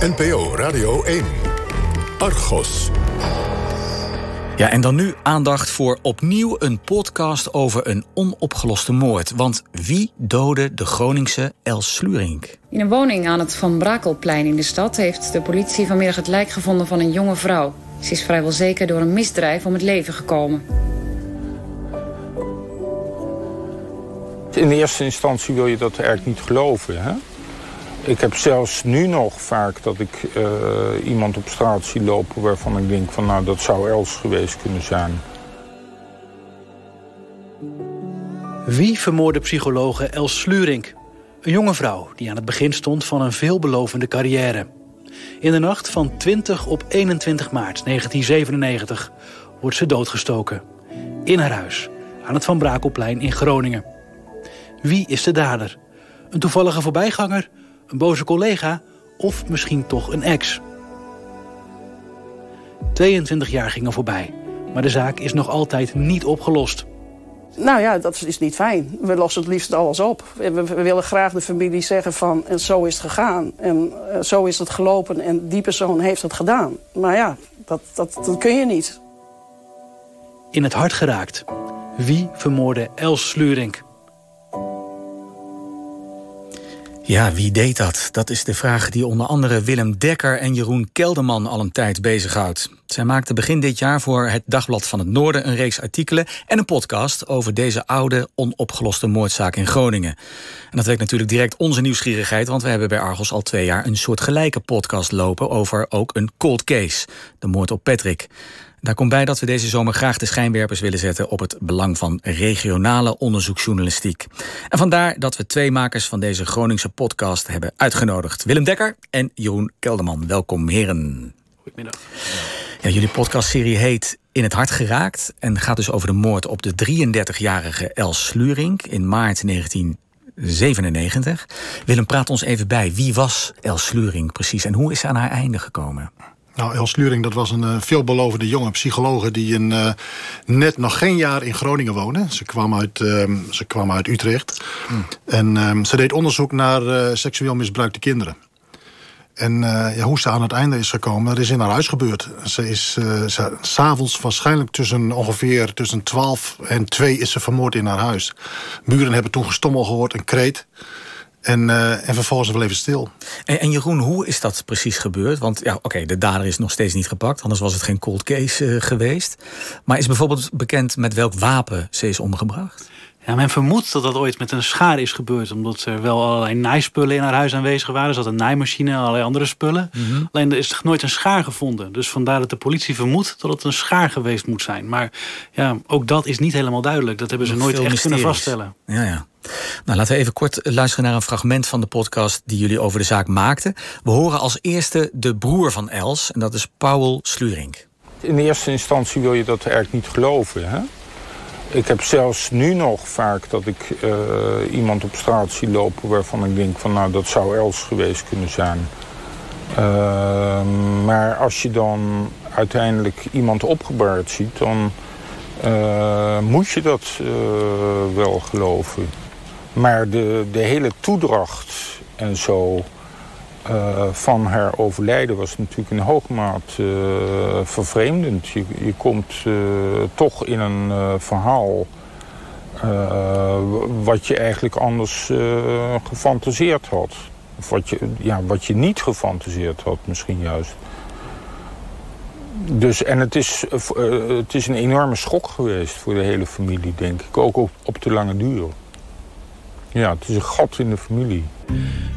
NPO Radio 1. Argos. Ja, en dan nu aandacht voor opnieuw een podcast over een onopgeloste moord. Want wie doodde de Groningse Els Slurink? In een woning aan het Van Brakelplein in de stad... heeft de politie vanmiddag het lijk gevonden van een jonge vrouw. Ze is vrijwel zeker door een misdrijf om het leven gekomen. In de eerste instantie wil je dat eigenlijk niet geloven. Hè? Ik heb zelfs nu nog vaak dat ik uh, iemand op straat zie lopen... waarvan ik denk van nou, dat zou Els geweest kunnen zijn. Wie vermoorde psychologe Els Slurink? Een jonge vrouw die aan het begin stond van een veelbelovende carrière. In de nacht van 20 op 21 maart 1997 wordt ze doodgestoken. In haar huis, aan het Van Brakelplein in Groningen. Wie is de dader? Een toevallige voorbijganger? Een boze collega? Of misschien toch een ex? 22 jaar gingen voorbij, maar de zaak is nog altijd niet opgelost. Nou ja, dat is niet fijn. We lossen het liefst alles op. We, willen graag de familie zeggen van... en zo is het gegaan en uh, zo is het gelopen... en die persoon heeft het gedaan. Maar ja, dat, dat, dat kun je niet. In het hart geraakt. Wie vermoorde Els Slurink? Ja, wie deed dat? Dat is de vraag die onder andere Willem Dekker en Jeroen Kelderman al een tijd bezighoudt. Zij maakten begin dit jaar voor het Dagblad van het Noorden een reeks artikelen en een podcast over deze oude, onopgeloste moordzaak in Groningen. En dat wekt natuurlijk direct onze nieuwsgierigheid, want we hebben bij Argos al twee jaar een soort gelijke podcast lopen over ook een cold case, de moord op Patrick. Daar komt bij dat we deze zomer graag de schijnwerpers willen zetten op het belang van regionale onderzoeksjournalistiek. En vandaar dat we twee makers van deze Groningse podcast hebben uitgenodigd: Willem Dekker en Jeroen Kelderman. Welkom, heren. Goedemiddag. Ja, jullie podcastserie heet In het Hart Geraakt en gaat dus over de moord op de 33-jarige Els Slurink in maart 1997. Willem, praat ons even bij. Wie was Els Slurink precies en hoe is ze aan haar einde gekomen? Nou, Els Luring, dat was een uh, veelbelovende jonge psychologe... die in, uh, net nog geen jaar in Groningen woonde. Ze kwam uit, uh, ze kwam uit Utrecht. Mm. En ehm, ze deed onderzoek naar eh, seksueel misbruikte kinderen. En ja, hoe ze aan het einde is gekomen, dat is in haar huis gebeurd. Ze is ze, s'avonds waarschijnlijk tussen ongeveer tussen 12 en 2 is ze vermoord in haar huis. Buren hebben toen gestommel gehoord, een kreet... En, uh, en vervolgens wel even stil. En, en, Jeroen, hoe is dat precies gebeurd? Want ja, oké, de dader is nog steeds niet gepakt. Anders was het geen cold case uh, geweest. Maar is bijvoorbeeld bekend met welk wapen ze is omgebracht? Ja, men vermoedt dat dat ooit met een schaar is gebeurd. Omdat er wel allerlei naaispullen in haar huis aanwezig waren. Er zat een naaimachine en allerlei andere spullen. Mm -hmm. Alleen er is nooit een schaar gevonden. Dus vandaar dat de politie vermoedt dat het een schaar geweest moet zijn. Maar ja, ook dat is niet helemaal duidelijk. Dat hebben ze Nog nooit echt mysteries. kunnen vaststellen. Ja, ja. Nou, laten we even kort luisteren naar een fragment van de podcast die jullie over de zaak maakten. We horen als eerste de broer van Els, en dat is Paul Slurink. In de eerste instantie wil je dat eigenlijk niet geloven. Hè? Ik heb zelfs nu nog vaak dat ik uh, iemand op straat zie lopen waarvan ik denk van nou dat zou Els geweest kunnen zijn. Uh, maar als je dan uiteindelijk iemand opgebaard ziet, dan uh, moet je dat wel geloven. Maar de, de hele toedracht en zo uh, van haar overlijden was natuurlijk in hoge mate uh, vervreemdend. Je, je komt uh, toch in een verhaal wat je eigenlijk anders gefantaseerd had. Of wat je, ja, wat je niet gefantaseerd had misschien juist. Dus, en het is, het is een enorme schok geweest voor de hele familie, denk ik. Ook op, op de lange duur. Ja, het is een gat in de familie.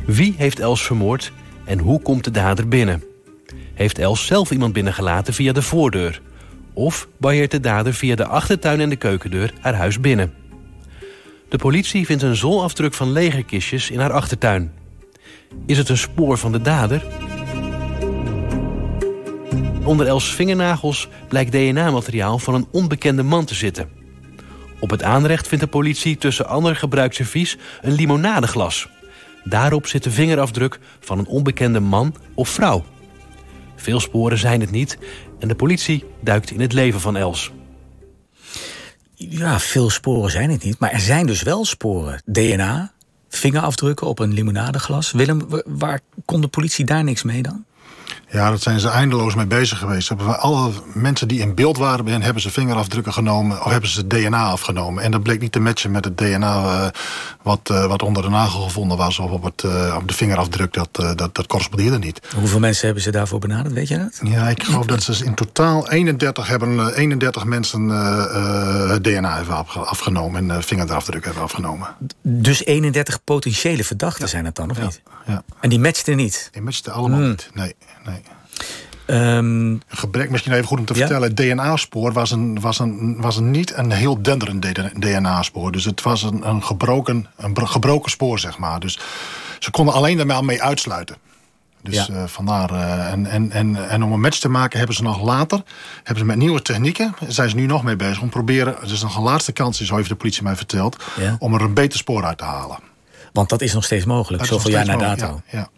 Wie heeft Els vermoord en hoe komt de dader binnen? Heeft Els zelf iemand binnengelaten via de voordeur? Of barriert de dader via de achtertuin en de keukendeur haar huis binnen? De politie vindt een zolafdruk van legerkistjes in haar achtertuin. Is het een spoor van de dader? Onder Els vingernagels blijkt DNA-materiaal van een onbekende man te zitten. Op het aanrecht vindt de politie tussen ander gebruikservies een limonadeglas. Daarop zit de vingerafdruk van een onbekende man of vrouw. Veel sporen zijn het niet en de politie duikt in het leven van Els. Ja, veel sporen zijn het niet, maar er zijn dus wel sporen. DNA, vingerafdrukken op een limonadeglas. Willem, waar kon de politie daar niks mee dan? Ja, dat zijn ze eindeloos mee bezig geweest. Alle mensen die in beeld waren bij hen, hebben ze vingerafdrukken genomen of hebben ze DNA afgenomen. En dat bleek niet te matchen met het DNA uh, wat, uh, wat onder de nagel gevonden was of op, het, uh, op de vingerafdruk. Dat, dat, dat correspondeerde niet. Hoeveel mensen hebben ze daarvoor benaderd, weet je dat? Ja, ik geloof dat ze in totaal 31 hebben 31 mensen DNA hebben afgenomen en vingerafdruk hebben afgenomen. Dus 31 potentiële verdachten ja. zijn het dan, of ja. niet? Ja. En die matchten niet? Die matchten allemaal Hmm. niet, nee. Nee. Um, gebrek, misschien even goed om te ja? vertellen. Het DNA-spoor was, een, was, een, was een, niet een heel denderend DNA-spoor. Dus het was een, een, gebroken, een gebroken spoor, zeg maar. Dus ze konden alleen daarmee uitsluiten. Dus ja. uh, vandaar. Uh, en, en, en, en om een match te maken hebben ze nog later... hebben ze met nieuwe technieken, zijn ze nu nog mee bezig... om proberen, het is nog een laatste kans, zo heeft de politie mij verteld... Ja? om er een beter spoor uit te halen. Want dat is nog steeds mogelijk, zoveel jaar na dato. Ja, ja.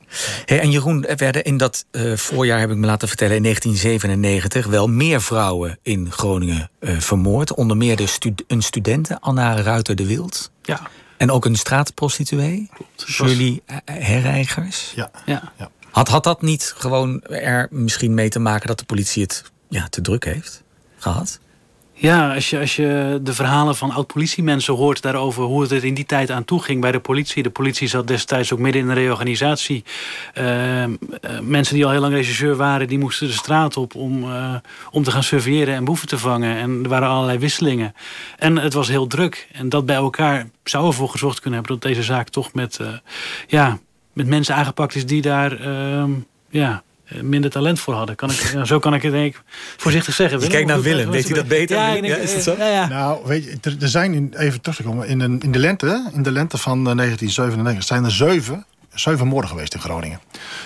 Hey, en Jeroen, er werden in dat uh, voorjaar, heb ik me laten vertellen, in 1997 wel meer vrouwen in Groningen uh, vermoord. Onder meer de stu een studente, Anna Ruiter de Wild. Ja. En ook een straatprostituee, Julie Herreigers. Ja. ja. ja. Had, had dat niet gewoon er misschien mee te maken dat de politie het ja, te druk heeft gehad? Ja, als je, als je de verhalen van oud-politiemensen hoort daarover hoe het er in die tijd aan toe ging bij de politie. De politie zat destijds ook midden in een reorganisatie. Uh, uh, mensen die al heel lang regisseur waren, die moesten de straat op om, uh, om te gaan surveilleren en boeven te vangen. En er waren allerlei wisselingen. En het was heel druk. En dat bij elkaar zou ervoor gezorgd kunnen hebben dat deze zaak toch met, ja, met mensen aangepakt is die daar ehm, ja, minder talent voor hadden. Kan ik, zo kan ik het denk ik voorzichtig zeggen. Je kijkt naar Willem, weet hij dat beter? Ja, denk, ja, is dat zo? Ja, ja. Nou, weet je, er, er zijn, in, even terug te komen, in de, in de lente, in de lente van 1997 zijn er zeven, zeven moorden geweest in Groningen.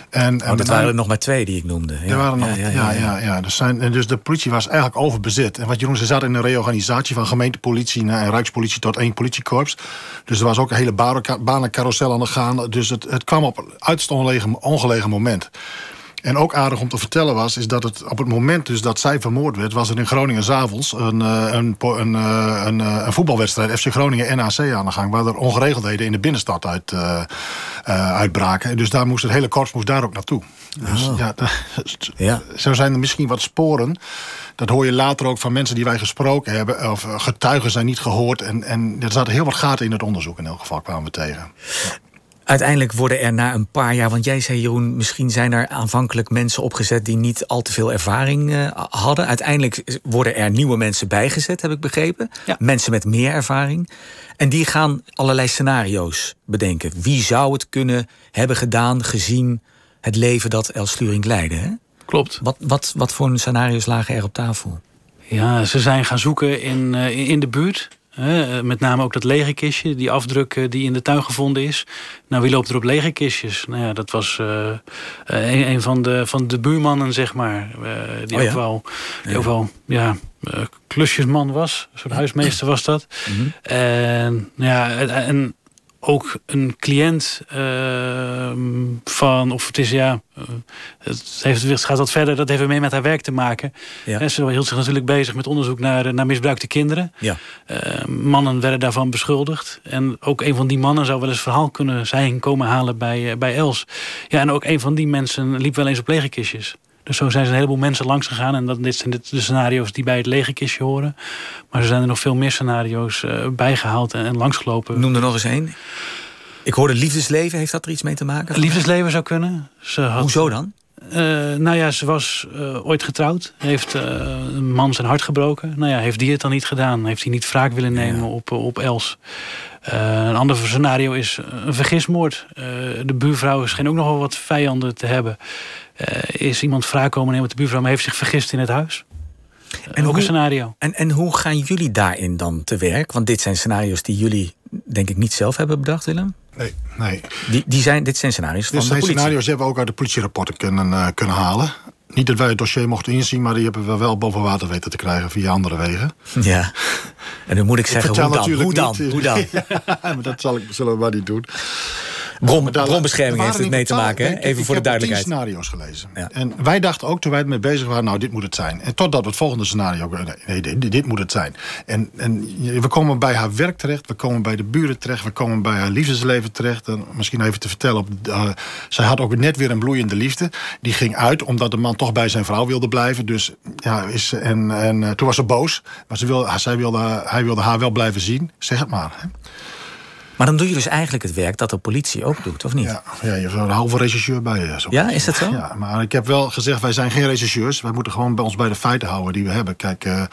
En, oh, dat waren er nog maar twee die ik noemde. Ja, er waren nog, ja, ja, ja, ja, Dus, zijn, dus de politie was eigenlijk overbezit. En wat Jeroen ze zaten in een reorganisatie van gemeentepolitie en rijkspolitie tot één politiekorps. Dus er was ook een hele banencarousel aan de gaan. Dus het, het kwam op een uiterst ongelegen, ongelegen moment. En ook aardig om te vertellen was, is dat het op het moment dus dat zij vermoord werd, was er in Groningen s'avonds een, een, een, een, een, voetbalwedstrijd, FC Groningen NAC aan de gang, waar er ongeregeldheden in de binnenstad uit, uh, uitbraken. Dus daar moest het hele korps moest daar ook naartoe. Dus Oh. ja, Ja. zo zijn er misschien wat sporen. Dat hoor je later ook van mensen die wij gesproken hebben. Of getuigen zijn niet gehoord. En, en er zaten heel wat gaten in het onderzoek in elk geval, kwamen we tegen. Uiteindelijk worden er na een paar jaar, want jij zei Jeroen, misschien zijn er aanvankelijk mensen opgezet die niet al te veel ervaring uh, hadden. Uiteindelijk worden er nieuwe mensen bijgezet, heb ik begrepen. Ja. Mensen met meer ervaring. En die gaan allerlei scenario's bedenken. Wie zou het kunnen hebben gedaan gezien het leven dat Els Sturing leidde? Hè? Klopt. Wat, wat, wat voor scenario's lagen er op tafel? Ja, ze zijn gaan zoeken in, uh, in de buurt. Uh, met name ook dat legerkistje, die afdruk uh, die in de tuin gevonden is. Nou, wie loopt er op legerkistjes? Nou ja, dat was uh, een, een, van, de, van de buurmannen, zeg maar. die oh ja? ook wel, die ja. ook wel ja, klusjesman was. Een soort huismeester was dat. Mhm. Mm -hmm. En, ja, en ook een cliënt uh, van, of het is ja, uh, het, heeft, het gaat wat verder, dat heeft mee met haar werk te maken. Ja. En ze hield zich natuurlijk bezig met onderzoek naar, naar misbruikte kinderen. Ja. Uh, mannen werden daarvan beschuldigd. En ook een van die mannen zou wel eens verhaal kunnen zijn komen halen bij, bij Els. Ja, en ook een van die mensen liep wel eens op legerkistjes. Dus zo zijn ze een heleboel mensen langs gegaan. En dat, dit zijn de, scenario's die bij het legerkistje horen. Maar er zijn er nog veel meer scenario's uh, bijgehaald en, en langsgelopen. Noem er nog eens één. Ik hoorde liefdesleven, heeft dat er iets mee te maken? Liefdesleven zou kunnen. Ze had, Hoezo dan? Uh, nou ja, ze was uh, ooit getrouwd. Heeft uh, een man zijn hart gebroken. Nou ja, heeft die het dan niet gedaan? Heeft hij niet wraak willen nemen ja. op, op Els? een ander scenario is een vergismoord. de buurvrouw scheen ook nog wel wat vijanden te hebben. Is iemand wraak komen nemen met de buurvrouw... maar heeft zich vergist in het huis? En ook hoe, een scenario. En, en hoe gaan jullie daarin dan te werk? Want dit zijn scenario's die jullie, denk ik, niet zelf hebben bedacht, Willem? Nee, nee. Die, die zijn, dit zijn scenario's dit van zijn de politie? scenario's die hebben we ook uit de politierapporten kunnen, uh, kunnen halen. Niet dat wij het dossier mochten inzien, maar die hebben we wel boven water weten te krijgen via andere wegen. Ja, en dan moet ik zeggen, ik hoe dan? Hoe dan? Niet. Hoe dan? ja, maar dat zal ik, zullen we maar niet doen. Bron, bronbescherming heeft het mee te maken, hè? even voor de duidelijkheid. Ik heb scenario's gelezen. En wij dachten ook toen wij ermee bezig waren, nou, dit moet het zijn. En totdat we het volgende scenario, nee, dit, dit, moet het zijn. En, en we komen bij haar werk terecht, we komen bij de buren terecht, we komen bij haar liefdesleven terecht. En misschien even te vertellen, op, uh, zij had ook net weer een bloeiende liefde. Die ging uit omdat de man toch bij zijn vrouw wilde blijven. Dus ja, is, en, en uh, toen was ze boos. Maar ze wilde, zij wilde, hij wilde haar wel blijven zien. Zeg het maar. Hè. Maar dan doe je dus eigenlijk het werk dat de politie ook doet, of niet? Ja, ja je hebt een halve regisseur bij je. Zo. Ja, is dat zo? Ja, maar ik heb wel gezegd, wij zijn geen regisseurs. Wij moeten gewoon bij ons bij de feiten houden die we hebben. Kijk, uh,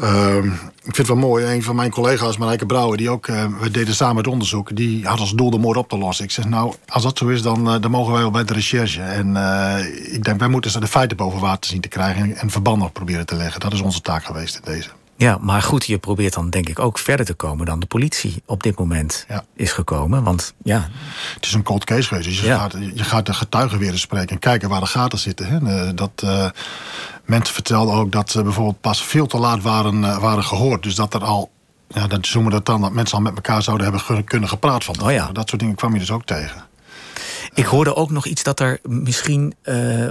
uh, ik vind het wel mooi. Een van mijn collega's, Marijke Brouwer, die ook, uh, we deden samen het onderzoek. Die had als doel de moord op te lossen. Ik zeg, nou, als dat zo is, dan, dan mogen wij wel bij de recherche. En ik denk, wij moeten de feiten boven water zien te krijgen en, en verbanden proberen te leggen. Dat is onze taak geweest in deze. Ja, maar goed, je probeert dan denk ik ook verder te komen dan de politie op dit moment is gekomen. Want ja. Het is een cold case geweest. Dus je, gaat, je gaat de getuigen weer eens spreken en kijken waar de gaten zitten. Hè. Eh, dat, uh, mensen vertelden ook dat ze bijvoorbeeld pas veel te laat waren, uh, waren gehoord. Dus dat er al, ja, dat dat dan, dat mensen al met elkaar zouden hebben kunnen gepraat van. Oh ja. Dat soort dingen kwam je dus ook tegen. Ik hoorde ook nog iets dat er misschien uh,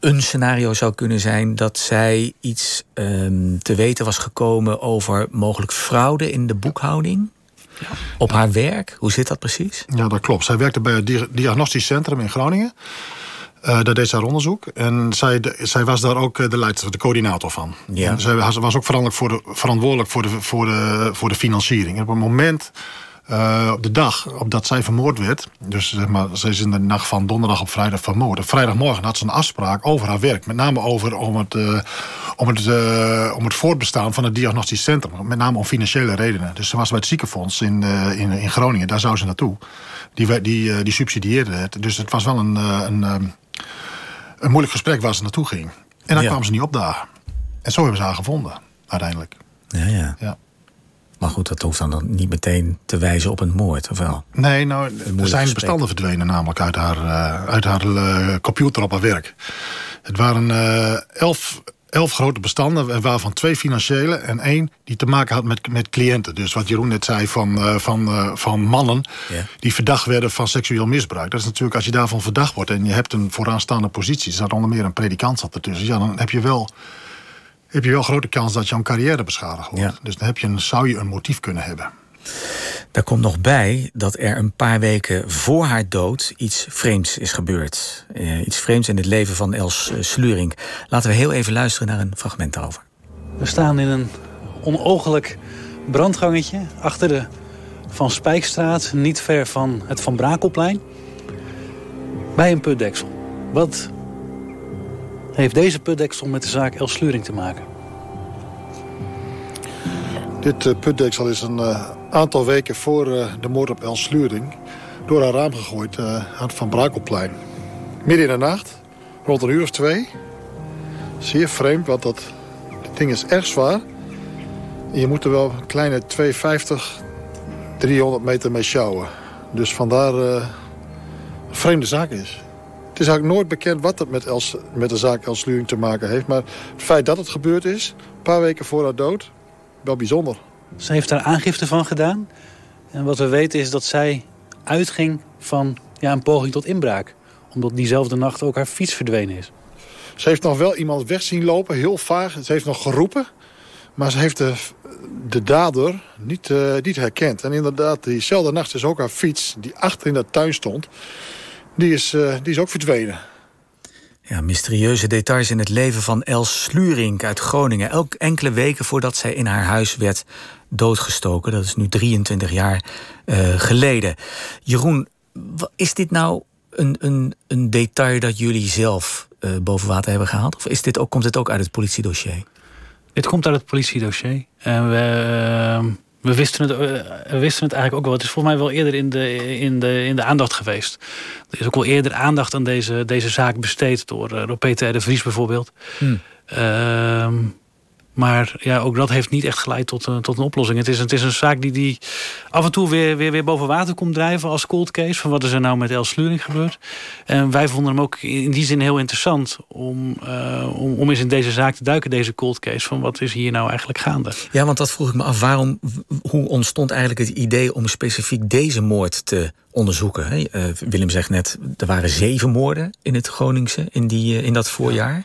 een scenario zou kunnen zijn dat zij iets um, te weten was gekomen over mogelijk fraude in de boekhouding. Ja. Op haar werk. Hoe zit dat precies? Ja, dat klopt. Zij werkte bij het Diagnostisch Centrum in Groningen. Uh, daar deed zij onderzoek. En zij, de, zij was daar ook de leidster, de coördinator van. Ja. En zij was ook verantwoordelijk voor de, verantwoordelijk voor de, voor de, voor de financiering. En op het moment uh, op de dag op dat zij vermoord werd, dus zeg maar, ze is in de nacht van donderdag op vrijdag vermoord. Op vrijdagmorgen had ze een afspraak over haar werk. Met name over om het, uh, om het, uh, om het voortbestaan van het diagnostisch centrum. Met name om financiële redenen. Dus ze was bij het ziekenfonds in, in, in Groningen, daar zou ze naartoe. Die, die, die subsidieerde het. Dus het was wel een, een, een moeilijk gesprek waar ze naartoe ging. En dan ja. kwamen ze niet opdagen. En zo hebben ze haar gevonden, uiteindelijk. Ja, ja. ja. Maar goed, dat hoeft dan niet meteen te wijzen op een moord, of wel? Nee, nou, er zijn bestanden verdwenen namelijk uit haar, uh, uit haar uh, computer op haar werk. Het waren uh, elf, elf grote bestanden, waarvan twee financiële... en één die te maken had met, met cliënten. Dus wat Jeroen net zei van, van, van mannen yeah. die verdacht werden van seksueel misbruik. Dat is natuurlijk, als je daarvan verdacht wordt... en je hebt een vooraanstaande positie, zat onder meer een predikant zat ertussen... ja, dan heb je wel heb je wel grote kans dat jouw carrière beschadigd wordt. Ja. Dus dan heb je een, zou je een motief kunnen hebben. Daar komt nog bij dat er een paar weken voor haar dood iets vreemds is gebeurd. Uh, iets vreemds in het leven van Els uh, Sluring. Laten we heel even luisteren naar een fragment daarover. We staan in een onogelijk brandgangetje achter de Van Spijkstraat, niet ver van het Van Brakelplein. Bij een putdeksel. Wat heeft deze putdeksel met de zaak Els Sluring te maken? Dit uh, putdeksel is een uh, aantal weken voor uh, de moord op Els Sluring... door haar raam gegooid aan het Van Brakelplein. Midden in de nacht, rond een uur of twee. Zeer vreemd, want dat ding is erg zwaar. Je moet er wel een kleine 250, 300 meter mee sjouwen. Dus vandaar een vreemde zaak is. Het is eigenlijk nooit bekend wat het met, Els, met de zaak Els Sluring te maken heeft. Maar het feit dat het gebeurd is, een paar weken voor haar dood, wel bijzonder. Ze heeft daar aangifte van gedaan. En wat we weten is dat zij uitging van ja, een poging tot inbraak. Omdat diezelfde nacht ook haar fiets verdwenen is. Ze heeft nog wel iemand weg zien lopen, heel vaag. Ze heeft nog geroepen. Maar ze heeft de, de dader niet, uh, niet herkend. En inderdaad, diezelfde nacht is ook haar fiets, die achter in de tuin stond die is, uh, die is ook verdwenen. Ja, mysterieuze details in het leven van Els Slurink uit Groningen. Elk enkele weken voordat zij in haar huis werd doodgestoken. Dat is nu 23 jaar uh, geleden. Jeroen, is dit nou een, een, een detail dat jullie zelf uh, boven water hebben gehaald? Of is dit ook, komt dit ook uit het politiedossier? Dit komt uit het politiedossier. En we ehm, we wisten, het, eh, we wisten het eigenlijk ook wel. Het is volgens mij wel eerder in de, in de, in de aandacht geweest. Er is ook wel eerder aandacht aan deze, deze zaak besteed door, eh, door Peter de Vries bijvoorbeeld. Hmm. Uh, Maar ja, ook dat heeft niet echt geleid tot, uh, tot een oplossing. Het is, het is een zaak die, die af en toe weer, weer, weer boven water komt drijven als cold case. Van wat is er nou met El Sluring gebeurd? En wij vonden hem ook in die zin heel interessant om, uh, om, om eens in deze zaak te duiken, deze cold case. Van wat is hier nou eigenlijk gaande? Ja, want dat vroeg ik me af. Waarom, hoe ontstond eigenlijk het idee om specifiek deze moord te onderzoeken? Uh, Willem zegt net, er waren zeven moorden in het Groningse in, die, in dat voorjaar. Ja,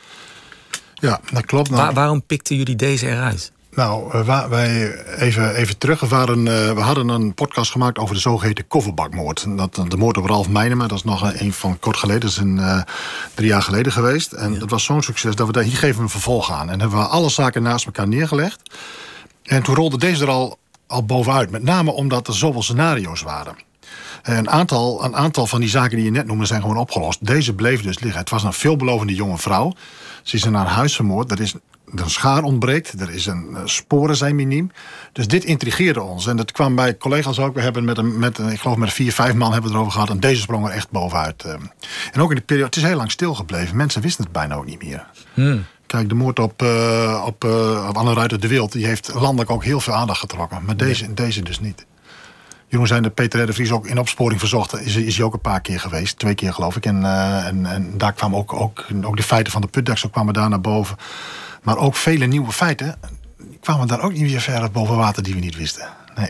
dat klopt. Nou, Waar, waarom pikten jullie deze eruit? Nou, wij even, even terug. We, waren, we hadden een podcast gemaakt over de zogeheten kofferbakmoord. Dat, de moord op Ralf Meijnema, dat is nog een van kort geleden. Dat is een, uh, drie jaar geleden geweest. En ja. dat was zo'n succes dat we daar, hier geven een vervolg aan. En hebben we alle zaken naast elkaar neergelegd. En toen rolde deze er al, al bovenuit. Met name omdat er zoveel scenario's waren. Een aantal, een aantal van die zaken die je net noemde zijn gewoon opgelost. Deze bleef dus liggen. Het was een veelbelovende jonge vrouw. Ze is naar huis vermoord. Er is een schaar ontbreekt. Er is een sporen zijn miniem. Dus dit intrigeerde ons. En dat kwam bij collega's ook. We hebben met een, met een, ik geloof met vier, vijf man hebben we het erover gehad. En deze sprong er echt bovenuit. En ook in de periode, het is heel lang stilgebleven. Mensen wisten het bijna ook niet meer. Hmm. Kijk, de moord op, uh, op, uh, op Anne Ruiter de Wild... die heeft landelijk ook heel veel aandacht getrokken. Maar deze, deze dus niet. Zijn de Peter de Vries ook in opsporing verzocht. Is, is hij ook een paar keer geweest. Twee keer geloof ik. En, uh, en, daar kwamen ook, ook, ook de feiten van de putdeksel kwamen daar naar boven. Maar ook vele nieuwe feiten kwamen daar ook niet weer verder boven water die we niet wisten. Nee.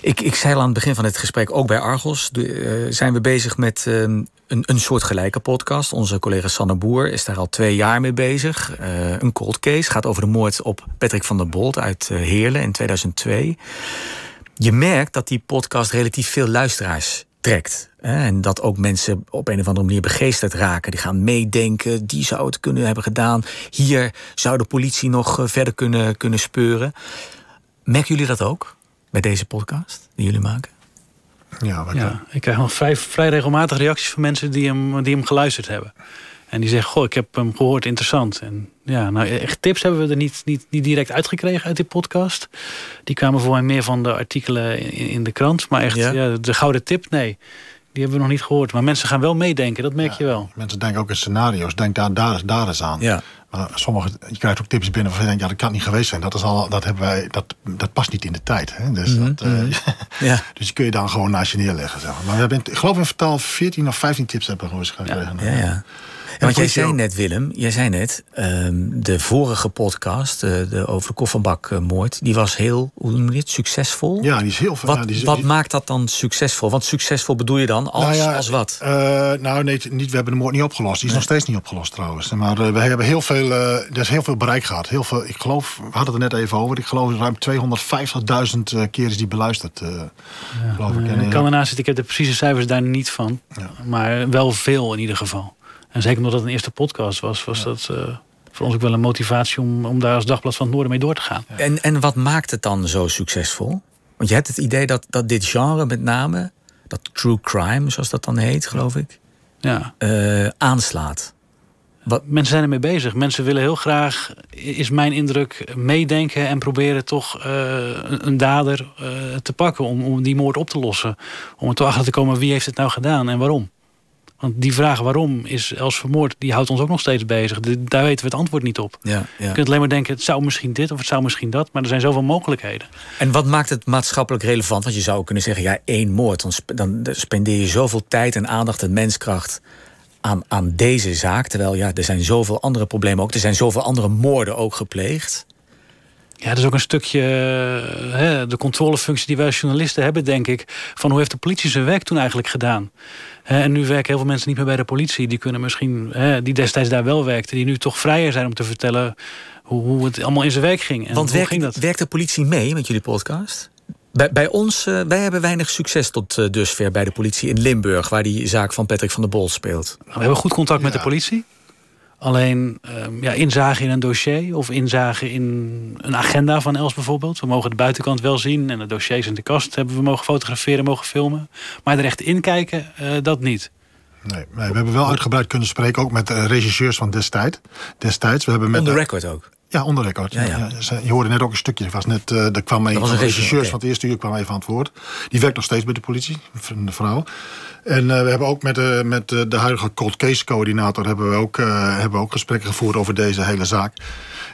Ik, ik zei al aan het begin van het gesprek, ook bij Argos de, uh, zijn we bezig met uh, een, een soortgelijke podcast. Onze collega Sanne Boer is daar al twee jaar mee bezig. Uh, een cold case gaat over de moord op Patrick van der Bolt uit Heerlen in 2002. Je merkt dat die podcast relatief veel luisteraars trekt. En dat ook mensen op een of andere manier begeesterd raken. Die gaan meedenken, die zou het kunnen hebben gedaan. Hier zou de politie nog verder kunnen, kunnen speuren. Merken jullie dat ook bij deze podcast die jullie maken? Ja, wat ja ik krijg nog vrij, vrij regelmatig reacties van mensen die hem, die hem geluisterd hebben. En die zeggen, goh, ik heb hem gehoord, interessant. En ja, nou, echt tips hebben we er niet, niet, niet direct uitgekregen uit die podcast. Die kwamen voor mij meer van de artikelen in, in de krant. Maar echt, ja? Ja, de gouden tip, nee. Die hebben we nog niet gehoord. Maar mensen gaan wel meedenken, dat merk ja, je wel. Mensen denken ook in scenario's. Denk daar, daar, daar eens aan. Ja. Maar sommige, je krijgt ook tips binnen waarvan je denkt, ja, dat kan niet geweest zijn. Dat, is al, dat, hebben wij, dat, dat past niet in de tijd. Hè? Dus, Mhm, dat, uh, mhm. Ja. dus die kun je dan gewoon naast je neerleggen. Zeg maar. maar we hebben, ik geloof in totaal 14 of 15 tips hebben we gewoon gekregen. Ja, ja. Want jij zei net, Willem, jij zei net, um, de vorige podcast, uh, de over de kofferbakmoord, die was heel, hoe noem je dit, succesvol? Ja, die is heel Wat, ja, die is, wat die, maakt dat dan succesvol? Want succesvol bedoel je dan als, Nou ja, als wat? Uh, nou, nee, niet, we hebben de moord niet opgelost. Die is nog steeds niet opgelost trouwens. Maar uh, we hebben heel veel, uh, er is heel veel bereik gehad. Heel veel, ik geloof, we hadden het er net even over. Ik geloof ruim 250.000 keer is die beluisterd. Ja, geloof ik. En, ik kan ernaast zitten, ik heb de precieze cijfers daar niet van. Ja. Maar wel veel in ieder geval. En zeker omdat het een eerste podcast was, was ja. dat uh, voor ons ook wel een motivatie om, om daar als Dagblad van het Noorden mee door te gaan. Ja. En, en wat maakt het dan zo succesvol? Want je hebt het idee dat, dat dit genre met name, dat true crime, zoals dat dan heet, geloof ik, ja. Uh, aanslaat. Wat? Mensen zijn ermee bezig. Mensen willen heel graag, is mijn indruk, meedenken en proberen toch uh, een, dader uh, te pakken om, om die moord op te lossen. Om er toch achter te komen wie heeft het nou gedaan en waarom. Want die vraag waarom is Els vermoord, die houdt ons ook nog steeds bezig. De, daar weten we het antwoord niet op. Ja, ja. Je kunt alleen maar denken, het zou misschien dit of het zou misschien dat. Maar er zijn zoveel mogelijkheden. En wat maakt het maatschappelijk relevant? Want je zou kunnen zeggen, ja, één moord. Dan, dan spendeer je zoveel tijd en aandacht en menskracht aan, aan deze zaak. Terwijl ja, er zijn zoveel andere problemen ook. Er zijn zoveel andere moorden ook gepleegd. Ja, dat is ook een stukje hè, de controlefunctie die wij als journalisten hebben, denk ik. Van hoe heeft de politie zijn werk toen eigenlijk gedaan? En nu werken heel veel mensen niet meer bij de politie. Die kunnen misschien, hè, die destijds daar wel werkten, die nu toch vrijer zijn om te vertellen hoe, hoe het allemaal in zijn werk ging. En Want hoe werkt, ging dat? werkt de politie mee met jullie podcast? Bij, bij ons, uh, wij hebben weinig succes tot uh, dusver bij de politie in Limburg, waar die zaak van Patrick van der Bol speelt. Nou, we hebben goed contact ja. met de politie. Alleen um, ja, inzage in een dossier of inzage in een agenda van Els bijvoorbeeld. We mogen de buitenkant wel zien en de dossiers in de kast hebben we mogen fotograferen, mogen filmen. Maar er echt inkijken, uh, dat niet. Nee, nee, we hebben wel uitgebreid kunnen spreken, ook met uh, regisseurs van destijds. destijds. We hebben met, On the record ook? Ja, onder record. Ja, ja. je hoorde net ook een stukje. Was net, uh, er kwam een van de regisseurs van het eerste uur kwam even aan het woord. Die werkt nog steeds bij de politie, een vrouw. En uh, we hebben ook met, uh, met de huidige cold case coördinator... hebben we ook, hebben we ook gesprekken gevoerd over deze hele zaak.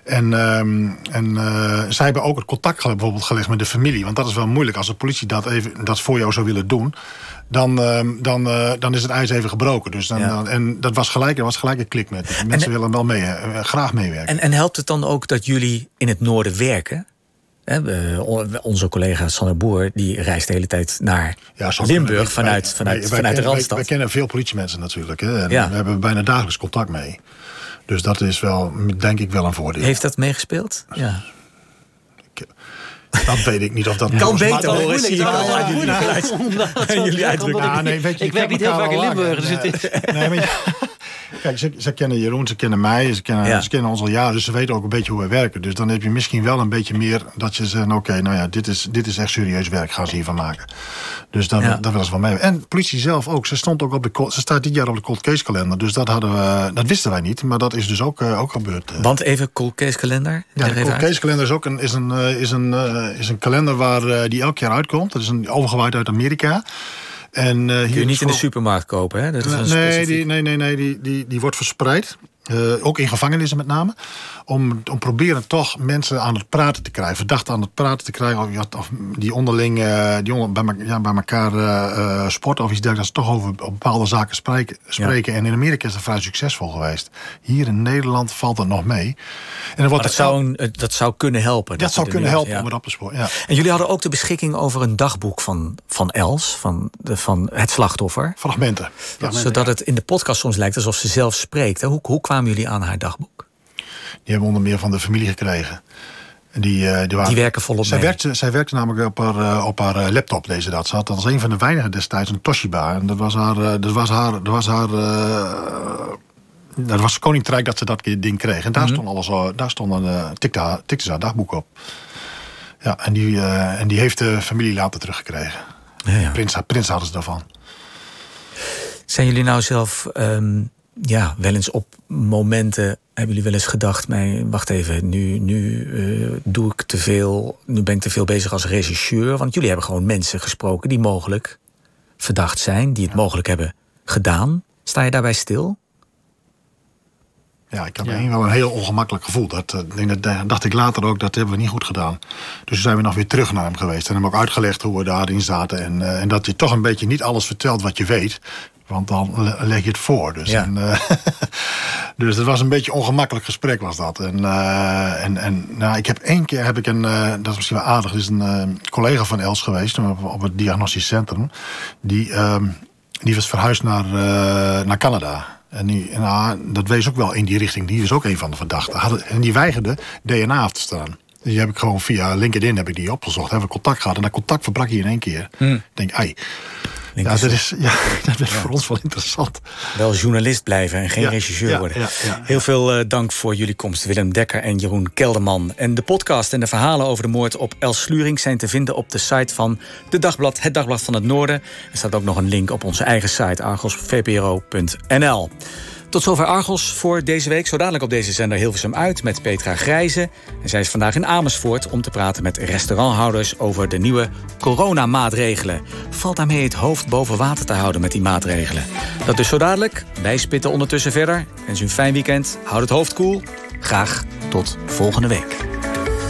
En, um, en uh, zij hebben ook het contact bijvoorbeeld gelegd met de familie. Want dat is wel moeilijk. Als de politie dat, even, dat voor jou zou willen doen... dan, uh, dan, uh, dan is het ijs even gebroken. Dus dan, ja. en dat was gelijk, er was gelijk een klik met. Mensen willen wel mee, graag meewerken. En, en helpt het dan ook dat jullie in het noorden werken? onze collega Sander Boer die reist de hele tijd naar ja, Limburg wij, vanuit, wij, vanuit, wij, vanuit de Randstad. Wij, kennen veel politiemensen natuurlijk. Hè, en ja. We hebben bijna dagelijks contact mee. Dus dat is wel, denk ik, wel een voordeel. Heeft dat meegespeeld? Ja. Dat weet ik niet of dat... Kan beter hoor, wel uit jullie uitdrukken. Ik werk niet heel vaak in Limburg. Dus nee, maar Kijk, ze, ze, kennen Jeroen, ze kennen mij, ze kennen, ze kennen ons al jaren, dus ze weten ook een beetje hoe we werken. Dus dan heb je misschien wel een beetje meer dat je zegt, oké, nou ja, dit is, dit is echt serieus werk, gaan ze hiervan maken. Dus dan, ja. dat willen ze van mij. En politie zelf ook, ze stond ook op de, ze staat dit jaar op de cold case kalender, dus dat hadden we, dat wisten wij niet, maar dat is dus ook, uh, ook gebeurd. Eh. Want even cold case kalender? Ja, de cold case kalender is ook een, is een, uh, is een, is een kalender waar die elk jaar uitkomt. Dat is een overgewaaid uit Amerika. En, uh, Kun je niet in de supermarkt kopen, hè? Dat is nee, die, nee, nee, nee die, die, die wordt verspreid. Uh, ook in gevangenissen met name. Om, om proberen toch mensen aan het praten te krijgen. Verdachten aan het praten te krijgen. Of, of die onderling uh, die onder, bij, ja, bij elkaar uh, sporten of iets dergelijks. Dat ze toch over bepaalde zaken spreken. spreken. En in Amerika is dat vrij succesvol geweest. Hier in Nederland valt dat nog mee. En wordt dat, zou een, dat zou kunnen helpen. Dat, dat zou kunnen helpen om het op te sporen. Ja. En jullie hadden ook de beschikking over een dagboek van, van Els. Van, de, van het slachtoffer. Fragmenten. Zodat het in de podcast soms lijkt alsof ze zelf spreekt. Hoe, hoe kwamen jullie aan haar dagboek? Die hebben onder meer van de familie gekregen. Die, uh, die, waren, die, werken volop zij Werkte, zij werkte namelijk op haar, uh, op haar uh, laptop, deze dat. Ze had als een van de weinigen destijds een Toshiba. En dat was haar... dat was haar, dat was haar dat was Koninkrijk dat ze dat ding kreeg. En daar mm -hmm. stond alles, daar stond een, tikte, tikte ze haar dagboek op. Ja, en die, en die heeft de familie later teruggekregen. Ja, ja. Prins, prins hadden ze daarvan. Zijn jullie nou zelf um, ja, wel eens op momenten hebben jullie wel eens gedacht, mij, wacht even, nu, nu uh, doe ik te veel, nu ben ik te veel bezig als regisseur. Want jullie hebben gewoon mensen gesproken die mogelijk verdacht zijn, die het mogelijk hebben gedaan. Sta je daarbij stil? Ja, ik had ja. wel een heel ongemakkelijk gevoel. Dat, dat dacht ik later ook, dat hebben we niet goed gedaan. Dus zijn we nog weer terug naar hem geweest. En hem ook uitgelegd hoe we daarin zaten. En, uh, en dat je toch een beetje niet alles vertelt wat je weet. Want dan leg je het voor. Dus, ja. en, uh, dus het was een beetje een ongemakkelijk gesprek was dat. En, uh, en, en nou, ik heb één keer, heb ik een, uh, dat is misschien wel aardig, is een collega van Els geweest op, op het diagnostisch centrum. Die, die was verhuisd naar, naar Canada. En die, nou, dat wees ook wel in die richting. Die is ook een van de verdachten. En die weigerde DNA af te staan. Dus die heb ik gewoon via LinkedIn heb ik die opgezocht. Hebben we contact gehad. En dat contact verbrak hij in één keer. Hmm. Ik denk, ai. Ja, dat is, ja, dat is voor ons wel interessant. Wel journalist blijven en geen ja, regisseur worden. Heel veel uh, dank voor jullie komst, Willem Dekker en Jeroen Kelderman. En de podcast en de verhalen over de moord op Els Sluring zijn te vinden op de site van de Dagblad, het Dagblad van het Noorden. Er staat ook nog een link op onze eigen site, argosvpro.nl. Tot zover Argos voor deze week. Zo dadelijk op deze zender Hilversum uit met Petra Grijze. En zij is vandaag in Amersfoort om te praten met restauranthouders over de nieuwe coronamaatregelen. Valt daarmee het hoofd boven water te houden met die maatregelen? Dat dus zo dadelijk. Wij spitten ondertussen verder. Wens u een fijn weekend. Houd het hoofd koel. Graag tot volgende week.